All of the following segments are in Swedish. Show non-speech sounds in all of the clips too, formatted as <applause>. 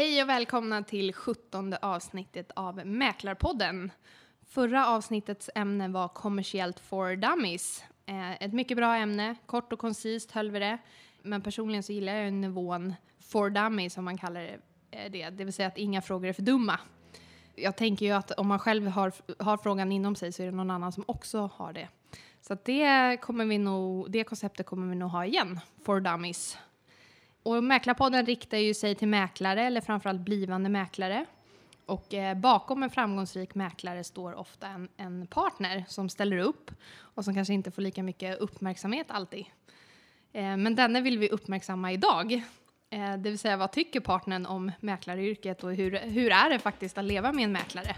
Hej och välkomna till 17 avsnittet av Mäklarpodden. Förra avsnittets ämne var kommersiellt for dummies. Eh, ett mycket bra ämne, kort och koncist höll vi det. Men personligen så gillar jag nivån for dummies som man kallar det, eh, det, det vill säga att inga frågor är för dumma. Jag tänker ju att om man själv har, har frågan inom sig så är det någon annan som också har det. Så att det, kommer vi nog, det konceptet kommer vi nog ha igen, for dummies. Och Mäklarpodden riktar ju sig till mäklare eller framförallt blivande mäklare. Och eh, bakom en framgångsrik mäklare står ofta en, en, partner som ställer upp och som kanske inte får lika mycket uppmärksamhet alltid. Eh, men denne vill vi uppmärksamma idag. Eh, det vill säga vad tycker partnern om mäklaryrket och hur, hur är det faktiskt att leva med en mäklare?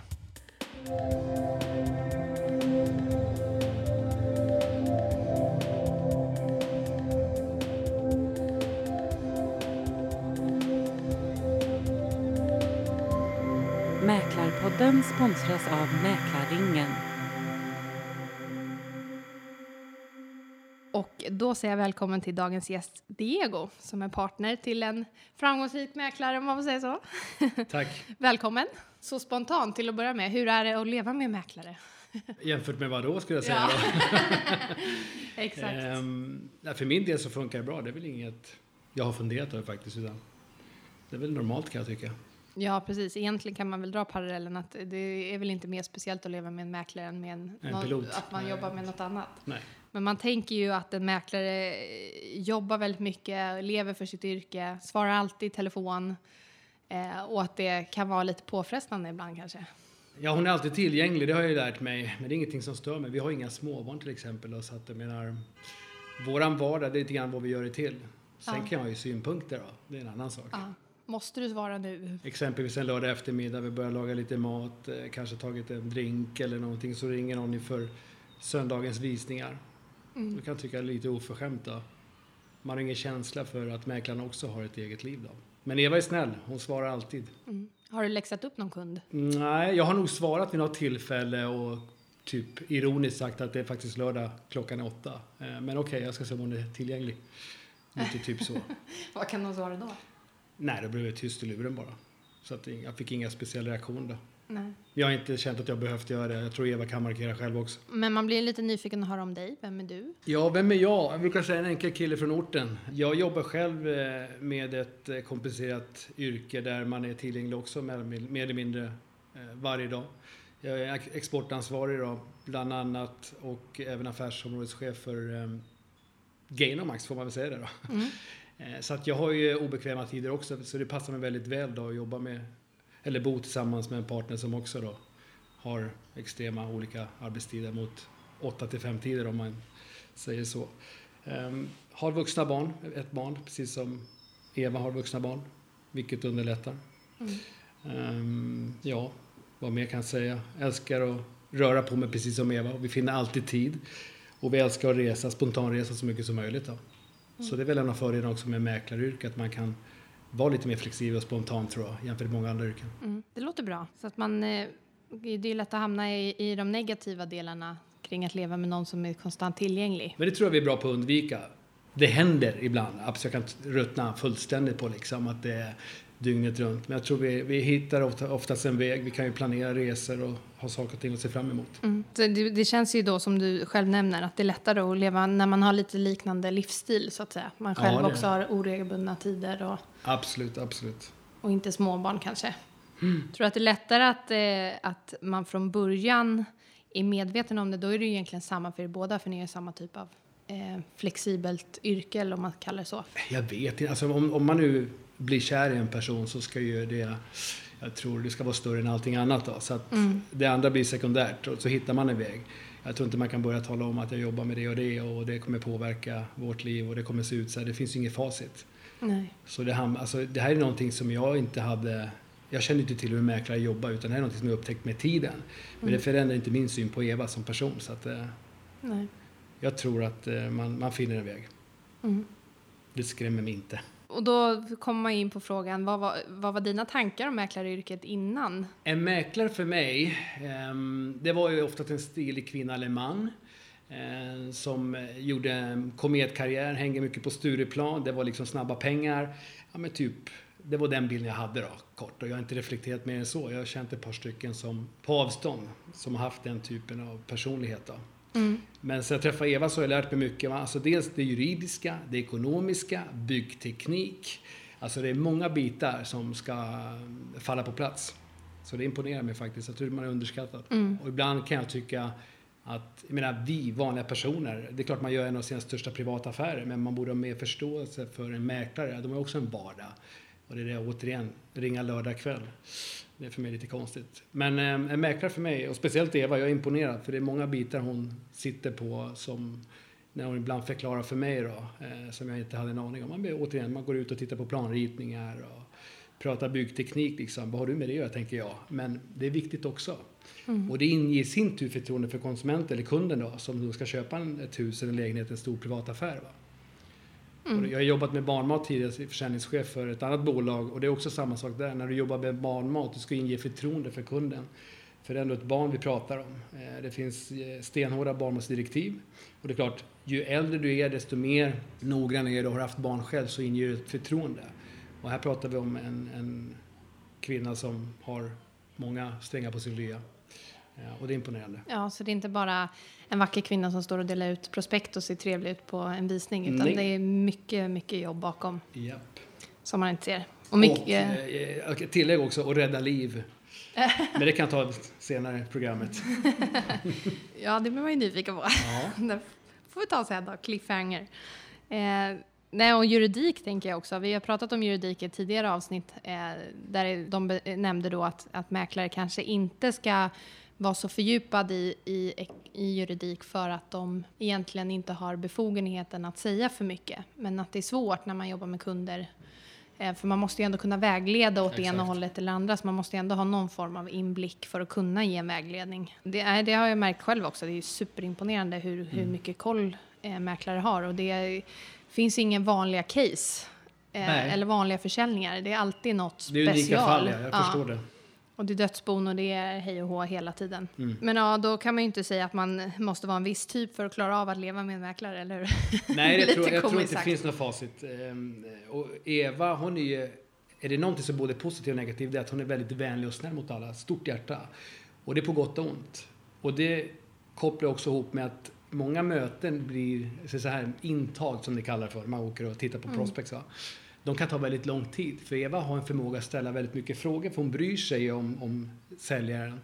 Mäklarpodden sponsras av Mäklarringen. Och då säger jag välkommen till dagens gäst Diego som är partner till en framgångsrik mäklare om man får säga så. Tack. <laughs> välkommen. Så spontant till att börja med, hur är det att leva med mäklare? <laughs> Jämfört med vad då skulle jag säga ja. <laughs> Exakt. Ehm, för min del så funkar det bra. Det är väl inget jag har funderat över faktiskt. Utan det är väl normalt kan jag tycka. Ja, precis. Egentligen kan man väl dra parallellen att det är väl inte mer speciellt att leva med en mäklare än med en, en någon, att man Nej. jobbar med något annat. Nej. Men man tänker ju att en mäklare jobbar väldigt mycket, lever för sitt yrke, svarar alltid i telefon eh, och att det kan vara lite påfrestande ibland kanske. Ja, hon är alltid tillgänglig, det har jag ju lärt mig. Men det är ingenting som stör mig. Vi har inga småbarn till exempel. Så att jag menar, våran vardag, det är lite grann vad vi gör det till. Sen Ja. kan jag ha ju synpunkter då, det är en annan sak. Ja. Måste du svara nu? Exempelvis en lördag eftermiddag, vi börjar laga lite mat, eh, kanske tagit en drink eller någonting, så ringer någon inför söndagens visningar. Mm. Då kan tycka det är lite oförskämt då. Man har ingen känsla för att mäklarna också har ett eget liv då. Men Eva är snäll, hon svarar alltid. Mm. Har du läxat upp någon kund? Nej, jag har nog svarat vid något tillfälle och typ ironiskt sagt att det är faktiskt lördag klockan är åtta. Eh, Men okej, jag ska se om hon är tillgänglig. Lite typ så. <laughs> Vad kan de svara då? Nej, då blev tyst i luren bara. Så att jag fick inga speciella reaktioner. Nej. Jag har inte känt att jag behövt göra det. Jag tror Eva kan markera själv också. Men man blir lite nyfiken att höra om dig. Vem är du? Ja, vem är jag? Jag brukar säga en enkel kille från orten. Jag jobbar själv eh, med ett eh, komplicerat yrke där man är tillgänglig också mer eller mindre eh, varje dag. Jag är ex- exportansvarig då, bland annat och även affärsområdeschef för Gainomax får man väl säga det då. Mm. Eh, Så att jag har ju obekväma tider också så det passar mig väldigt väl då att jobba med eller bo tillsammans med en partner som också då har extrema olika arbetstider mot 8 till 5 tider om man säger så. Ehm, har vuxna barn, ett barn precis som Eva har vuxna barn, vilket underlättar. Mm. Ehm, ja, vad mer kan jag säga? Älskar att röra på mig precis som Eva och vi finner alltid tid. Och vi älskar att resa, spontanresa så mycket som möjligt. Då. Så det är väl en av fördelarna också med mäklaryrket, att man kan vara lite mer flexibel och spontan tror jag, jämfört med många andra yrken. Mm. Det låter bra. Så att man, eh, det är lätt att hamna i, i de negativa delarna kring att leva med någon som är konstant tillgänglig. Men det tror jag vi är bra på att undvika. Det händer ibland, absolut, jag kan ruttna fullständigt på liksom att det är dygnet runt. Men jag tror vi, vi hittar ofta, oftast en väg. Vi kan ju planera resor och ha saker och ting att se fram emot. Mm. Det, det känns ju då som du själv nämner att det är lättare att leva när man har lite liknande livsstil så att säga. Man Ja, själv är också har oregelbundna tider och, Absolut, absolut. och inte småbarn kanske. Tror du att det är lättare att, eh, att man från början är medveten om det? Då är det ju egentligen samma för er båda för ni är samma typ av eh, flexibelt yrke eller om man kallar det så. Jag vet inte, alltså om, om man nu blir kär i en person så ska ju det, jag tror det ska vara större än allting annat då. Så att Mm. det andra blir sekundärt och så hittar man en väg. Jag tror inte man kan börja tala om att jag jobbar med det och det och det kommer påverka vårt liv och det kommer se ut så här. Det finns ju inget facit. Nej. Så det, alltså, det här är någonting som jag inte hade... Jag kände inte till hur mäklare jobbar utan det här är någonting som jag upptäckt med tiden. Men Mm. det förändrar inte min syn på Eva som person. Så att, eh, Nej. jag tror att eh, man, man finner en väg. Mm. Det skrämmer mig inte. Och då kommer man in på frågan, vad var, vad var dina tankar om mäklaryrket innan? En mäklare för mig, ehm, det var ju ofta en stilig kvinna eller man. Eh, som gjorde en kometkarriär, hängde mycket på Stureplan. Det var liksom snabba pengar. Ja men typ det var den bilden jag hade då, kort. Och jag har inte reflekterat mer än så. Jag har känt ett par stycken som, på avstånd som har haft den typen av personlighet. Då. Mm. Men sen jag träffade Eva så har jag lärt mig mycket. va. Alltså dels det juridiska, det ekonomiska, byggteknik. Alltså det är många bitar som ska falla på plats. Så det imponerar mig faktiskt. Jag tror man är underskattat. Mm. Och ibland kan jag tycka att, jag menar vi vanliga personer, det är klart man gör en av sina största privata affärer, men man borde ha mer förståelse för en mäklare. De har också en vardag. Och det är det återigen, ringa lördag kväll. Det är för mig lite konstigt. Men eh, en mäklare för mig, och speciellt Eva, jag är imponerad för det är många bitar hon sitter på som när hon ibland förklarar för mig då, eh, som jag inte hade en aning om. Man, blir, återigen, man går ut och tittar på planritningar och pratar byggteknik liksom. Vad har du med det att göra, tänker jag. Men det är viktigt också. Och det inger i sin tur förtroende för konsumenten eller kunden då, som då ska köpa ett hus eller en lägenhet, en stor privat affär. Va? Mm. jag har jobbat med barnmat tidigare, som försäljningschef för ett annat bolag och det är också samma sak där. När du jobbar med barnmat, du ska inge förtroende för kunden. För det är ändå ett barn vi pratar om. Eh, det finns eh, stenhårda barnmatsdirektiv. Och det är klart, ju äldre du är, desto mer noggrann är du och har haft barn själv så inger du ett förtroende. Och här pratar vi om en, en kvinna som har många strängar på sin lya. Och det är imponerande. Ja, så det är inte bara en vacker kvinna som står och delar ut prospekt och ser trevlig ut på en visning, utan Nej. det är mycket, mycket jobb bakom Japp. som man inte ser. Och Och, mycket, eh, eh, tillägg också, och rädda liv. <laughs> Men det kan jag ta senare i programmet. <laughs> ja, det blir man ju nyfiken på. Ja. <laughs> det får vi ta sen då, cliffhanger. Eh, nej, och juridik tänker jag också. Vi har pratat om juridik i tidigare avsnitt eh, där de nämnde då att, att mäklare kanske inte ska vara så fördjupad i, i, i juridik för att de egentligen inte har befogenheten att säga för mycket. Men att det är svårt när man jobbar med kunder. Eh, för man måste ju ändå kunna vägleda åt det ena hållet eller andra. Så man måste ju ändå ha någon form av inblick för att kunna ge en vägledning. Det, är, det har jag märkt själv också. Det är ju superimponerande hur, hur Mm. mycket koll eh, mäklare har. Och det är, finns ingen vanliga case. Eh, eller vanliga försäljningar. Det är alltid något Det är unika special. fall, ja. jag Ja. förstår det. Och det är dödsbon och det är hej och hå hela tiden. Mm. Men ja, då kan man ju inte säga att man måste vara en viss typ för att klara av att leva med en mäklare, eller hur? <laughs> Nej, Lite tror, jag tror inte det finns något facit. Ehm, Och Eva, hon är ju... Är det någonting som är både positivt och negativt, det är att hon är väldigt vänlig och snäll mot alla. Stort hjärta. Och det är på gott och ont. Och det kopplar också ihop med att många möten blir så här intag som det kallar för. Man åker och tittar på prospects. Va? De kan ta väldigt lång tid. För Eva har en förmåga att ställa väldigt mycket frågor för hon bryr sig om, om säljaren.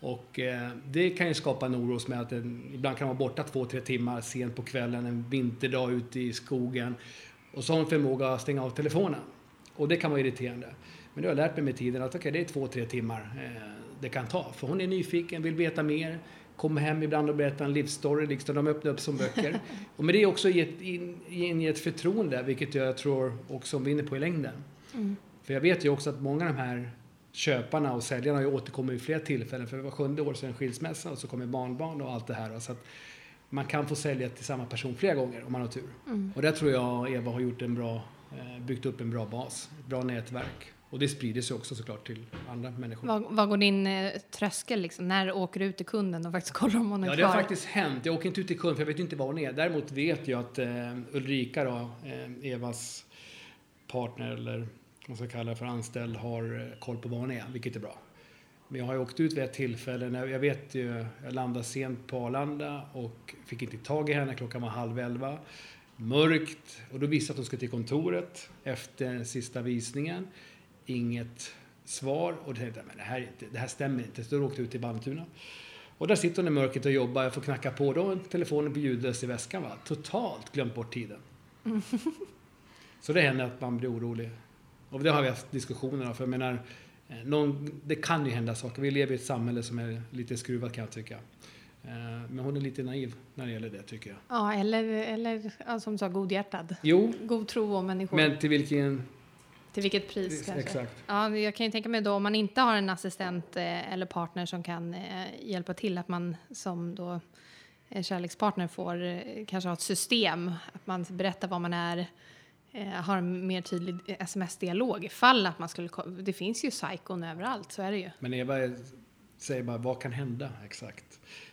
Och eh, det kan ju skapa en oro hos mig att den, ibland kan man vara borta två, tre timmar sent på kvällen, en vinterdag ute i skogen. Och så har hon förmåga att stänga av telefonen. Och det kan vara irriterande. Men det har jag lärt mig med tiden att okay, det är två, tre timmar eh, det kan ta. För hon är nyfiken, vill veta mer, kommer hem ibland och berättar en livsstory, liksom de öppnar upp som böcker. <laughs> och med det också gett in, in ett förtroende, vilket jag tror också vinner på i längden. Mm. För jag vet ju också att många av de här köparna och säljarna har ju återkommit vid flera tillfällen. För det var sjunde år sedan skilsmässa och så kommer barnbarn och allt det här. Så att man kan få sälja till samma person flera gånger om man har tur. Mm. Och där tror jag Eva har gjort en bra, eh, byggt upp en bra bas, ett bra nätverk. Och det sprider sig också såklart till andra människor. Vad, vad går din eh, tröskel liksom? När åker du ut till kunden och faktiskt kollar om hon är Ja, det kvar? har faktiskt hänt. Jag åker inte ut till kund för jag vet inte var hon är. Däremot vet jag att eh, Ulrika då, eh, Evas partner eller vad man ska kalla det för anställd, har eh, koll på var hon är, vilket är bra. Men jag har ju åkt ut vid ett tillfälle, när, jag vet ju, jag landade sent på Arlanda och fick inte tag i henne, klockan var halv elva. Mörkt, och då visste jag att hon skulle till kontoret efter sista visningen. Inget svar och tänkte men det här, inte, det här stämmer inte. Så då åkte jag ut till Vallentuna. Och där sitter hon i mörkret och jobbar, jag får knacka på, då har telefonen på ljudlös i väskan. Va? Totalt glömt bort tiden. <laughs> Så det händer att man blir orolig. Och det har vi haft diskussioner om, för jag menar, eh, någon, det kan ju hända saker. Vi lever i ett samhälle som är lite skruvat kan jag tycka. Eh, Men hon är lite naiv när det gäller det tycker jag. Ja, eller, eller som sa, godhjärtad. Jo, God tro om människor. men till vilken... Till vilket pris kanske? Exakt. Ja, jag kan ju tänka mig då om man inte har en assistent eh, eller partner som kan eh, hjälpa till att man som då eh, kärlekspartner får eh, kanske ha ett system, att man berättar vad man är, eh, har en mer tydlig sms-dialog ifall att man skulle, det finns ju psykon överallt, så är det ju. Men Eva är- säger bara, vad kan hända? Exakt.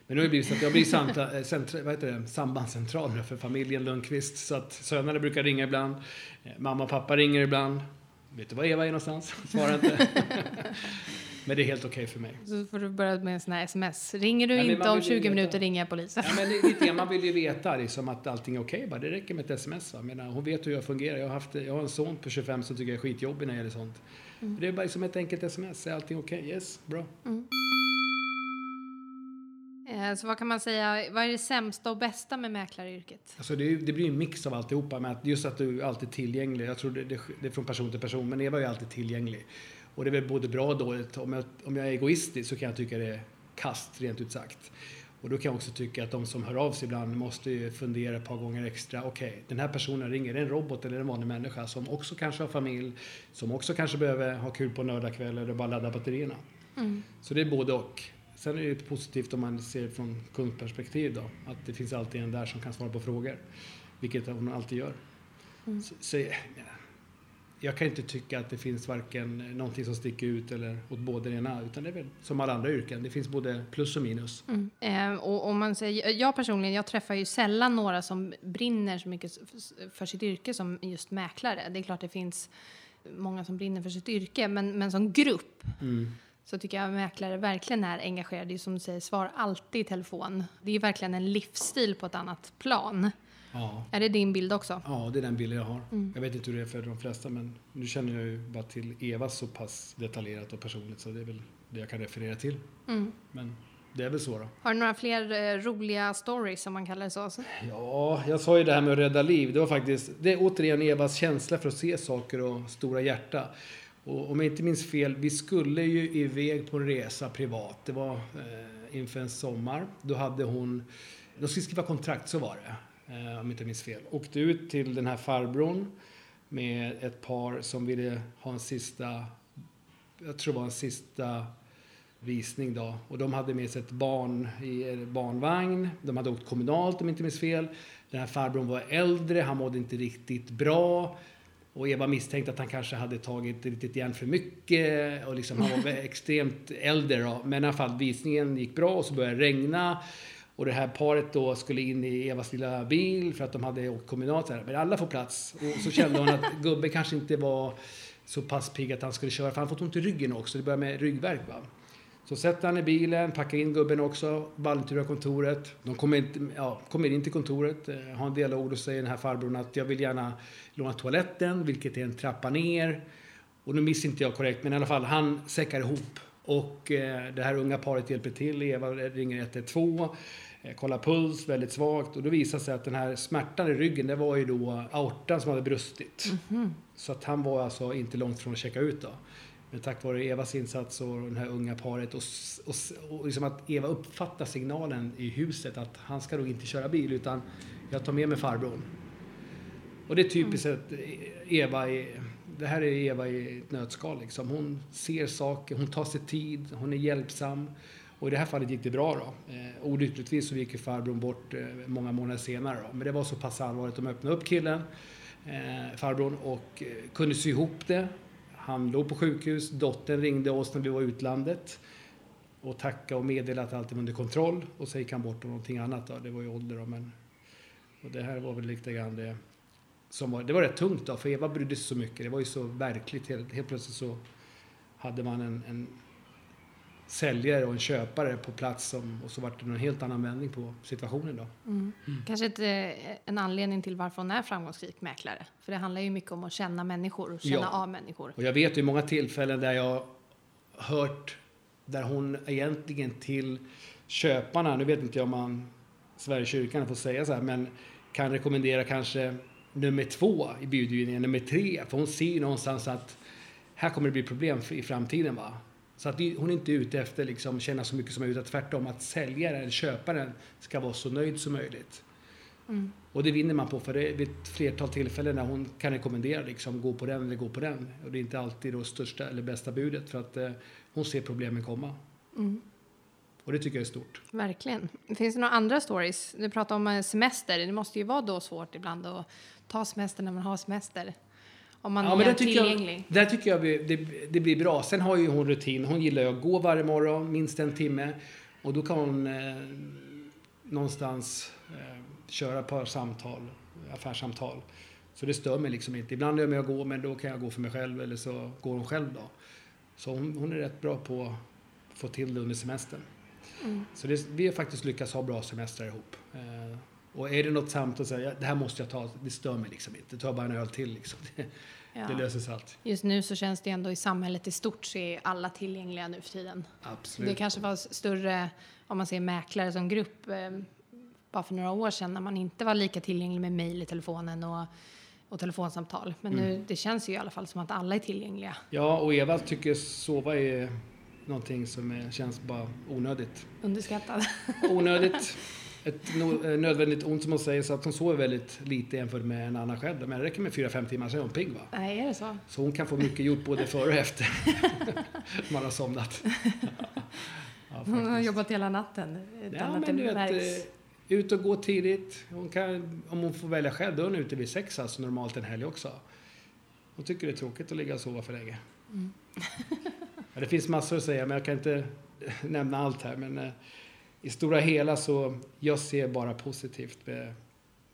Men nu har det blivit så att jag blir samta, eh, centra, vad heter det, sambandscentral för familjen Lundqvist. Så att sönerna brukar ringa ibland. Eh, Mamma och pappa ringer ibland. Vet du var Eva är någonstans? <laughs> Svarar inte. men det är helt okej för mig. Så får du börja med en sån här sms. Ringer du Ja, men inte om vill ju 20 veta. minuter ringer jag polisen. Ja, men det är lite man vill ju veta liksom, att allting är okej. bara. Det räcker med ett sms. Va? Menar, hon vet hur jag fungerar. Jag har, haft, jag har en son på 25 som tycker jag är skitjobbig när det gäller sånt. Det är bara liksom ett enkelt sms. Är allting okej? Yes, bra. Eh, Så vad kan man säga, vad är det sämsta och bästa med mäklaryrket? Alltså det, är- det blir en mix av alltihopa. Med att just att du är alltid tillgänglig. Jag tror det, det, det är från person till person. Men Eva är ju alltid tillgänglig. Och det är väl både bra och dåligt. Om jag, om jag är egoistisk så kan jag tycka det är kast, rent ut sagt. Och då kan jag också tycka att de som hör av sig ibland måste ju fundera ett par gånger extra. Okej, den här personen ringer, är det en robot eller en vanlig människa som också kanske har familj, som också kanske behöver ha kul på nördagkväll eller bara ladda batterierna. Så det är både och. Sen är det ju positivt om man ser från kundperspektiv då, att det finns alltid en där som kan svara på frågor. Vilket hon alltid gör. Så, så, ja, jag kan inte tycka att det finns varken någonting som sticker ut eller åt båda det ena, utan det är väl som alla andra yrken. Det finns både plus och minus. Eh, och om man säger, jag personligen, jag träffar ju sällan några som brinner så mycket för sitt yrke som just mäklare. Det är klart det finns många som brinner för sitt yrke, men, men som grupp så tycker jag mäklare verkligen är engagerade. Det är som du säger, svar alltid i telefon. Det är verkligen en livsstil på ett annat plan. Ja. Är det din bild också? Ja, det är den bilden jag har. Jag vet inte hur det är för de flesta, men nu känner jag ju bara till Eva så pass detaljerat och personligt, så det är väl det jag kan referera till. Men det är väl så då. Har du några fler eh, roliga stories, som man kallar det så? så? Ja, jag sa ju det här med att rädda liv. Det var faktiskt, det är återigen Evas känsla för att se saker och stora hjärta. Och om jag inte minns fel, vi skulle ju iväg på en resa privat. Det var eh, inför en sommar. Då hade hon, de skulle skriva kontrakt, så var det. Eh, om jag inte minns fel. Åkte ut till den här farbrorn med ett par som ville ha en sista, jag tror det var en sista visning då. Och de hade med sig ett barn i barnvagn. De hade åkt kommunalt om jag inte minns fel. Den här farbrorn var äldre, han mådde inte riktigt bra. Och Eva misstänkte att han kanske hade tagit lite järn för mycket och liksom han var <laughs> extremt äldre då. Men i alla fall visningen gick bra och så började det regna. Och det här paret då skulle in i Evas lilla bil för att de hade åkt kommunalt. Så här. Men alla får plats. Och så kände hon att gubben kanske inte var så pass pigg att han skulle köra. För han fått ont i ryggen också. Det börjar med ryggvärk va. Så sätter han i bilen, packar in gubben också, Vallentura kontoret. De kommer, inte, ja, kommer in till kontoret, eh, har en dialog och säger den här farbrorn att jag vill gärna låna toaletten, vilket är en trappa ner. Och nu minns inte jag korrekt, men i alla fall, han säckar ihop. Och eh, det här unga paret hjälper till, Eva ringer 112, eh, kollar puls, väldigt svagt. Och då visar sig att den här smärtan i ryggen, det var ju då aortan som hade brustit. Så att han var alltså inte långt från att checka ut då. Tack vare Evas insats och det här unga paret och, och, och liksom att Eva uppfattar signalen i huset att han ska nog inte köra bil utan jag tar med mig farbrorn. Och det är typiskt att Eva är, det här är Eva i ett nötskal liksom. Hon ser saker, hon tar sig tid, hon är hjälpsam. Och i det här fallet gick det bra då. Eh, olyckligtvis så gick ju farbrorn bort eh, många månader senare då. Men det var så pass allvarligt. De öppnade upp killen, eh, farbrorn, och eh, kunde sy ihop det. Han låg på sjukhus, dottern ringde oss när vi var i utlandet och tackade och meddelade att allt var under kontroll. Och så gick han bort och någonting annat då. Det var ju ålder då, men... Och det här var väl lite grann det som var... Det var rätt tungt då, för Eva brydde sig så mycket. Det var ju så verkligt. Helt, helt plötsligt så hade man en, en säljare och en köpare på plats som, och så var det en helt annan vändning på situationen då. Kanske ett, eh, en anledning till varför hon är framgångsrik mäklare. För det handlar ju mycket om att känna människor och känna Ja. av människor. Och jag vet ju många tillfällen där jag hört där hon egentligen till köparna, nu vet inte jag om man Sverigekyrkan får säga så här, men kan rekommendera kanske nummer två i budgivningen, nummer tre, för hon ser ju någonstans att här kommer det bli problem i framtiden. Va? Så att det- hon är inte ute efter liksom känna så mycket som möjligt, utan tvärtom att säljaren, köparen, ska vara så nöjd som möjligt. Och det vinner man på för det är vid ett flertal tillfällen när hon kan rekommendera liksom gå på den eller gå på den. Och det är inte alltid då största eller bästa budet för att eh, hon ser problemen komma. Och det tycker jag är stort. Verkligen. Finns det några andra stories? Du pratar om eh, semester. Det måste ju vara då svårt ibland att ta semester när man har semester. Om man Ja, men är tillgänglig. jag, där tycker jag det, det blir bra. Sen har ju hon rutin. Hon gillar ju att gå varje morgon, minst en timme. Och då kan hon eh, någonstans eh, köra ett par samtal, affärssamtal. Så det stör mig liksom inte. Ibland är jag med och går, men då kan jag gå för mig själv eller så går hon själv då. Så hon, hon är rätt bra på att få till det under semestern. Mm. Så det, vi har faktiskt lyckats ha bra semestrar ihop. Eh, och är det något samtal så jag, det här måste jag ta, det stör mig liksom inte. Ta bara en öl till liksom. <laughs> Det, Ja. det löser sig allt. Just nu så känns det ändå i samhället i stort så är alla tillgängliga nu för tiden. Absolut. Det kanske var större, om man ser mäklare som grupp, eh, bara för några år sedan när man inte var lika tillgänglig med mejl i telefonen och, och telefonsamtal. Men nu, det känns ju i alla fall som att alla är tillgängliga. Ja, och Eva tycker sova är någonting som är, känns bara onödigt. Underskattad. Onödigt. <laughs> Ett eh, nödvändigt ont som hon säger, så att hon sover väldigt lite jämfört med en annan själv. Men det räcker med 4-5 timmar så är hon pigg va? Nej, är det så? Så hon kan få mycket gjort både före och efter <laughs> man har somnat. <laughs> Ja, Hon har jobbat hela natten utan Ja, att det men du vet, märks. eh, ut och gå tidigt. Hon kan, om hon får välja själv, då är hon ute vid sex alltså normalt en helg också. Hon tycker det är tråkigt att ligga och sova för länge. Mm. <laughs> Ja, det finns massor att säga, men jag kan inte nämna allt här. Men eh, i stora hela så, jag ser bara positivt med,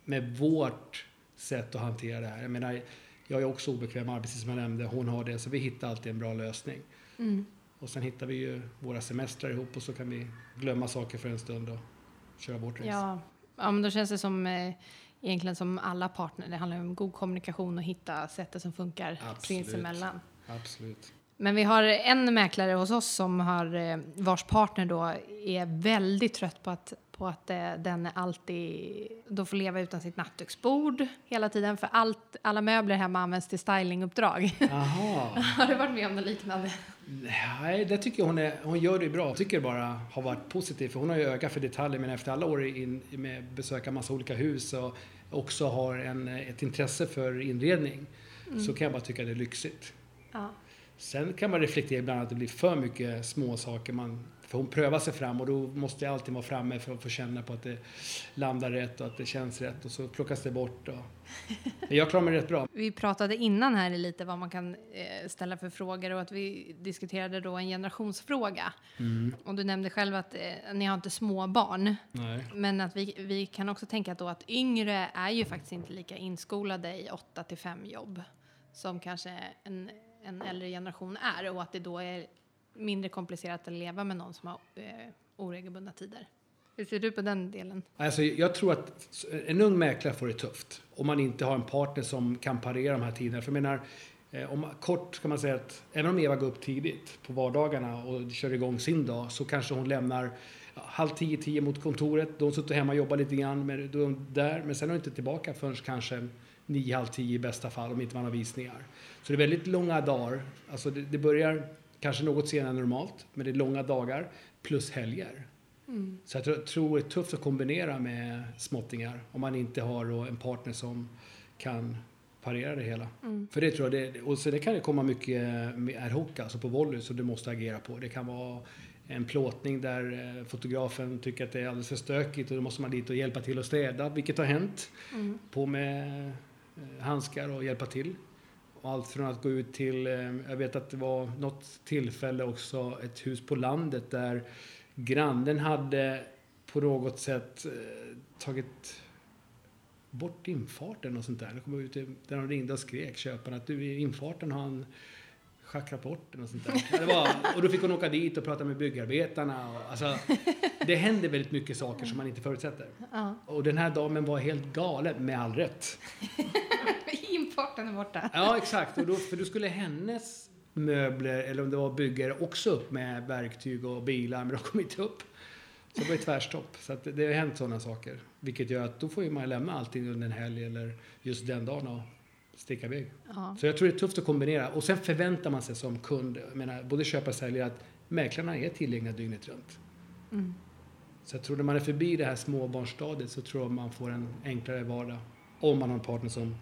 med vårt sätt att hantera det här. Jag menar, jag är också obekväm arbetstid som jag nämnde, hon har det, så vi hittar alltid en bra lösning. Mm. Och sen hittar vi ju våra semestrar ihop och så kan vi glömma saker för en stund och köra vårt race. Ja. ja, men då känns det som eh, egentligen som alla partner. Det handlar om god kommunikation och hitta sättet som funkar Absolut. sinsemellan. Absolut. Men vi har en mäklare hos oss som har, eh, vars partner då är väldigt trött på att, på att eh, den alltid då får leva utan sitt nattduksbord hela tiden. För allt, alla möbler hemma används till stylinguppdrag. <laughs> Har du varit med om något liknande? Nej, det tycker jag hon, är, hon gör det bra. Jag tycker bara har varit positiv. För hon har ju öga för detaljer, men efter alla år in, med besöka massa olika hus och också har en, ett intresse för inredning så kan jag bara tycka det är lyxigt. Ja. Sen kan man reflektera ibland att det blir för mycket små saker. Man, för hon prövar sig fram och då måste jag alltid vara framme för att få känna på att det landar rätt och att det känns rätt och så plockas det bort. Och... Men jag klarar mig rätt bra. Vi pratade innan här lite vad man kan eh, ställa för frågor och att vi diskuterade då en generationsfråga. Och du nämnde själv att eh, ni har inte små barn. Nej. Men att vi, vi kan också tänka då att yngre är ju faktiskt inte lika inskolade i 8 till 5 jobb som kanske en, en äldre generation är och att det då är mindre komplicerat att leva med någon som har eh, oregelbundna tider. Hur ser du på den delen? Alltså, jag tror att en ung mäklare får det tufft om man inte har en partner som kan parera de här tiderna. För jag menar, eh, om, kort kan man säga att även om Eva går upp tidigt på vardagarna och kör igång sin dag så kanske hon lämnar ja, halv tio, tio mot kontoret. Då har hon suttit hemma och jobbat lite grann, med, då är hon där, men sen är hon inte tillbaka förrän kanske nio, halv tio i bästa fall om inte man har visningar. Så det är väldigt långa dagar. Alltså det, det börjar kanske något senare än normalt, men det är långa dagar plus helger. Så jag tror, det är tufft att kombinera med småttingar om man inte har en partner som kan parera det hela. För det tror jag, det, och så det kan det komma mycket ad hoc, alltså på volley, som du måste agera på. Det kan vara en plåtning där eh, fotografen tycker att det är alldeles för stökigt och då måste man dit och hjälpa till att städa, vilket har hänt. På med Eh, handskar och hjälpa till. Och allt från att gå ut till, eh, jag vet att det var något tillfälle också, ett hus på landet där grannen hade på något sätt eh, tagit bort infarten och sånt där. Det kom ut, där de ringde och skrek, köparen, att du infarten har han den och sånt där. Det var, och då fick hon åka dit och prata med byggarbetarna. Och, alltså, det händer väldigt mycket saker som man inte förutsätter. Ja. Och den här damen var helt galen, med all rätt. <laughs> Importen är borta. Ja, exakt. Och då, för då skulle hennes möbler, eller om det var byggare, också upp med verktyg och bilar, men de kom inte upp. Så det var ett tvärstopp. Så det har hänt sådana saker. Vilket gör att då får ju man lämna allting under en helg eller just den dagen och sticka iväg. Ja. Så jag tror det är tufft att kombinera. Och sen förväntar man sig som kund, jag menar, både köpare och säljare, att mäklarna är tillgängliga dygnet runt. Mm. Så jag tror när man är förbi det här småbarnsstadiet så tror jag man får en enklare vardag. Om man har en partner som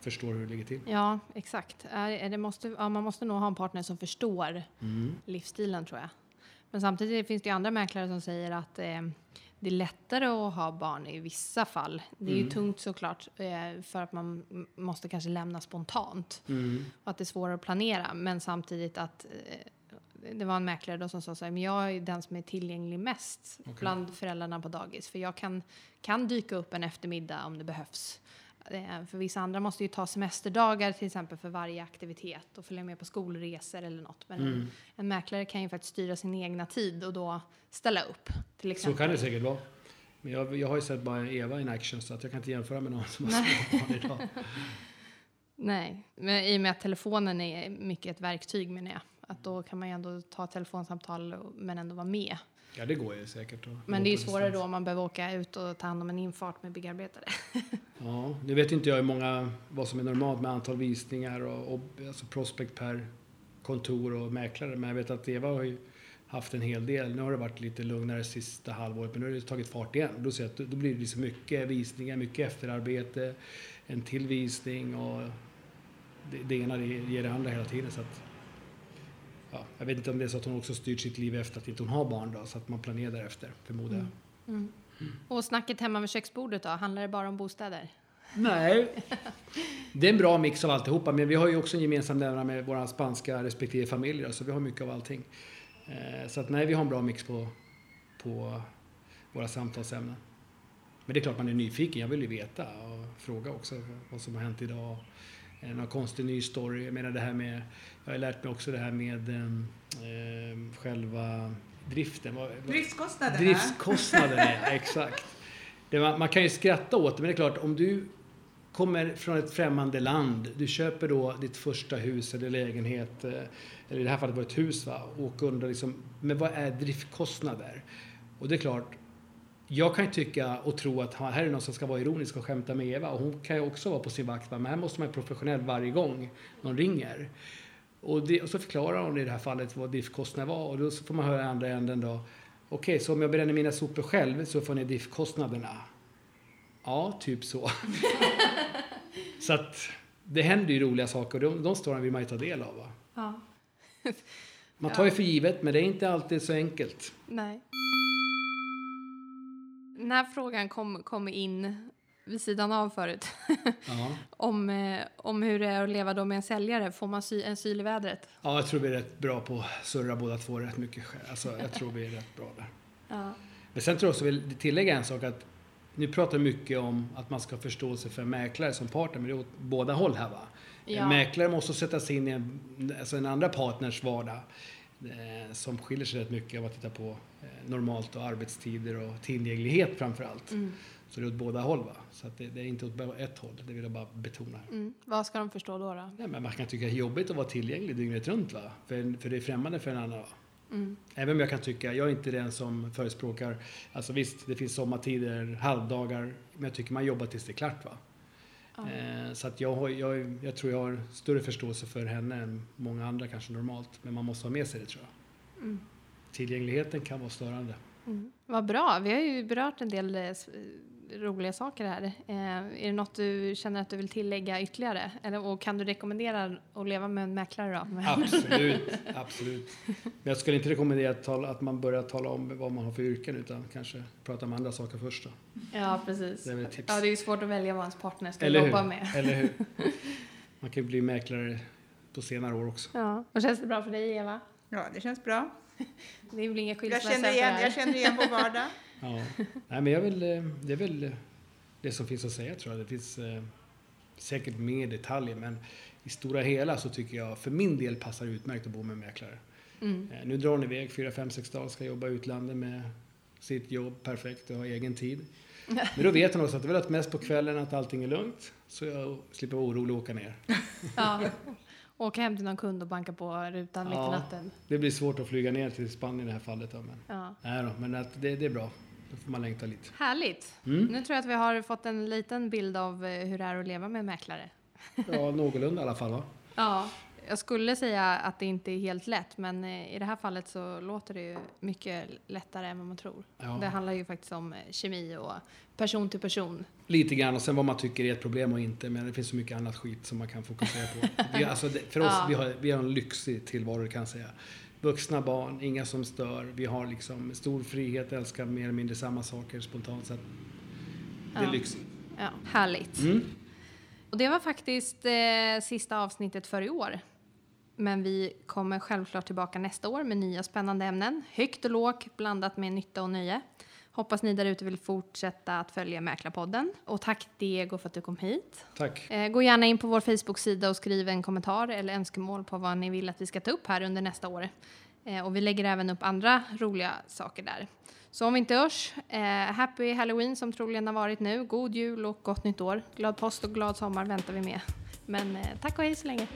förstår hur det ligger till. Ja, exakt. Det måste, ja, man måste nog ha en partner som förstår livsstilen tror jag. Men samtidigt finns det ju andra mäklare som säger att eh, det är lättare att ha barn i vissa fall. Det är ju tungt såklart eh, för att man måste kanske lämna spontant Mm. och att det är svårare att planera. Men samtidigt att eh, det var en mäklare då som sa så här, men jag är den som är tillgänglig mest Okej. bland föräldrarna på dagis. För jag kan, kan dyka upp en eftermiddag om det behövs. Eh, För vissa andra måste ju ta semesterdagar till exempel för varje aktivitet och följa med på skolresor eller något. Men Mm. en, en mäklare kan ju faktiskt styra sin egna tid och då ställa upp. Till Så exempel. kan det säkert vara. Men jag, jag har ju sett bara Eva in action så att jag kan inte jämföra med någon som har små barn idag. <laughs> Nej, men i och med att telefonen är mycket ett verktyg menar jag. Att då kan man ju ändå ta telefonsamtal men ändå vara med. Ja, det går ju säkert. Men det är ju svårare då om man behöver åka ut och ta hand om en infart med byggarbetare. <laughs> Ja, nu vet inte jag hur många, vad som är normalt med antal visningar och, och alltså prospect per kontor och mäklare. Men jag vet att Eva har ju haft en hel del. Nu har det varit lite lugnare sista halvåret, men nu har det tagit fart igen. Då, ser jag att, då blir det liksom mycket visningar, mycket efterarbete, en till visning och det, det ena ger det andra hela tiden. Så att, ja, jag vet inte om det är så att hon också styrt sitt liv efter att inte hon har barn då, så att man planerar därefter, förmodar jag. Mm. Och snacket hemma vid köksbordet då, handlar det bara om bostäder? Nej. <laughs> Det är en bra mix av alltihopa, men vi har ju också en gemensam nämnare med våra spanska respektive familjer, så vi har mycket av allting. Eh, Så att nej, vi har en bra mix på, på våra samtalsämnen. Men det är klart man är nyfiken, jag vill ju veta och fråga också vad som har hänt idag. Eh, Någon konstig ny story. Jag menar det här med, jag har lärt mig också det här med eh, själva driften. Vad- Driftskostnaderna. Driftskostnaderna, <laughs> ja, exakt. Det var, man kan ju skratta åt det, men det är klart om du kommer från ett främmande land, du köper då ditt första hus eller lägenhet, eh, eller i det här fallet var det ett hus, va? och undrar liksom, men vad är driftkostnader? Och det är klart, jag kan ju tycka och tro att här är någon som ska vara ironisk och skämta med Eva och hon kan ju också vara på sin vakt, va? men här måste man vara professionell varje gång någon ringer. Och, det, och så förklarar hon i det här fallet vad driftkostnader var och då så får man höra i andra änden då Okej, så om jag bränner mina sopor själv så får ni driftkostnaderna? Ja, typ så. <laughs> så att det händer ju roliga saker och de, de storyn vill man ju ta del av. Va? Ja. Man tar ju för givet, men det är inte alltid så enkelt. Nej. Den här frågan kom, kom in vid sidan av förut. Ja. <laughs> om, eh, om hur det är att leva då med en säljare. Får man sy, en syl i vädret? ja, jag tror vi är rätt bra på att surra båda två rätt mycket. Alltså, jag tror vi är rätt bra där. Ja. Men sen tror jag också vill tillägga en sak att nu pratar mycket om att man ska förstå sig för mäklare som partner, men det är åt båda håll här va? Ja. Mäklare måste sätta sig in i en, alltså en andra partners vardag som skiljer sig rätt mycket av att titta på eh, normalt och arbetstider och tillgänglighet framför allt. Mm. Så det är åt båda håll va? Så att det, det är inte åt ett håll, det vill jag bara betona. Mm. Vad ska de förstå då? då? Nej, men man kan tycka det är jobbigt att vara tillgänglig dygnet runt va? För, för det är främmande för en annan? Mm. Även om jag kan tycka, jag är inte den som förespråkar, alltså visst det finns sommartider, halvdagar, men jag tycker man jobbar tills det är klart va. Eh, så att jag, har, jag, jag tror jag har större förståelse för henne än många andra kanske normalt, men man måste ha med sig det tror jag. Mm. Tillgängligheten kan vara störande. Mm. Vad bra. Vi har ju berört en del eh, s- roliga saker här. Eh, är det något du känner att du vill tillägga ytterligare? Eller, och kan du rekommendera att leva med en mäklare då? <laughs> Absolut, absolut. Men jag skulle inte rekommendera att, tala, att man börjar tala om vad man har för yrken utan kanske prata om andra saker först. Då. Ja, precis. Det är tips. Ja, det är ju svårt att välja vad ens partner ska Eller jobba hur? med. Eller hur? <laughs> Man kan ju bli mäklare på senare år också. Ja. Och känns det bra för dig, Eva? Ja, det känns bra. <laughs> Det är väl ingen Jag skilsmässa känner, igen, jag känner igen vår vardag. Ja. Nej, men jag vill, eh, det är väl det som finns att säga tror jag. Det finns eh, säkert mer detaljer men i stora hela så tycker jag för min del passar det utmärkt att bo med en mäklare. Mm. Eh, Nu drar hon iväg 4-5 6 dagar, ska jobba i utlandet med sitt jobb perfekt och ha egen tid. <laughs> Men då vet hon också att det är väl mest på kvällen att allting är lugnt så jag slipper vara orolig och åka ner. <laughs> Ja. Åka hem till någon kund och banka på rutan mitt i Ja. natten. Det blir svårt att flyga ner till Spanien i det här fallet. Då, men, Ja. nej då, men att det, det är bra. Då får man längta lite. Härligt. Mm. Nu tror jag att vi har fått en liten bild av eh, hur det är att leva med mäklare. <laughs> Ja, någorlunda i alla fall va? Ja, jag skulle säga att det inte är helt lätt, men eh, i det här fallet så låter det ju mycket lättare än vad man tror. Ja. Det handlar ju faktiskt om eh, kemi och person till person. Lite grann och sen vad man tycker är ett problem och inte. Men det finns så mycket annat skit som man kan fokusera på. <laughs> Vi, alltså för oss, Ja. vi, har, vi har en lyxig tillvaro kan jag säga. Vuxna barn, inga som stör. Vi har liksom stor frihet, älskar mer eller mindre samma saker spontant. Så det är Ja. lyxigt. Ja, härligt. Mm. Och det var faktiskt eh, sista avsnittet för i år. Men vi kommer självklart tillbaka nästa år med nya spännande ämnen. Högt och lågt blandat med nytta och nöje. Hoppas ni där ute vill fortsätta att följa Mäklarpodden. Och tack Diego för att du kom hit. Tack. Eh, gå gärna in på vår Facebook-sida och skriv en kommentar eller önskemål på vad ni vill att vi ska ta upp här under nästa år. Eh, och vi lägger även upp andra roliga saker där. Så om vi inte hörs, eh, happy halloween som troligen har varit nu. God jul och gott nytt år. Glad påsk och glad sommar väntar vi med. Men eh, tack och hej så länge.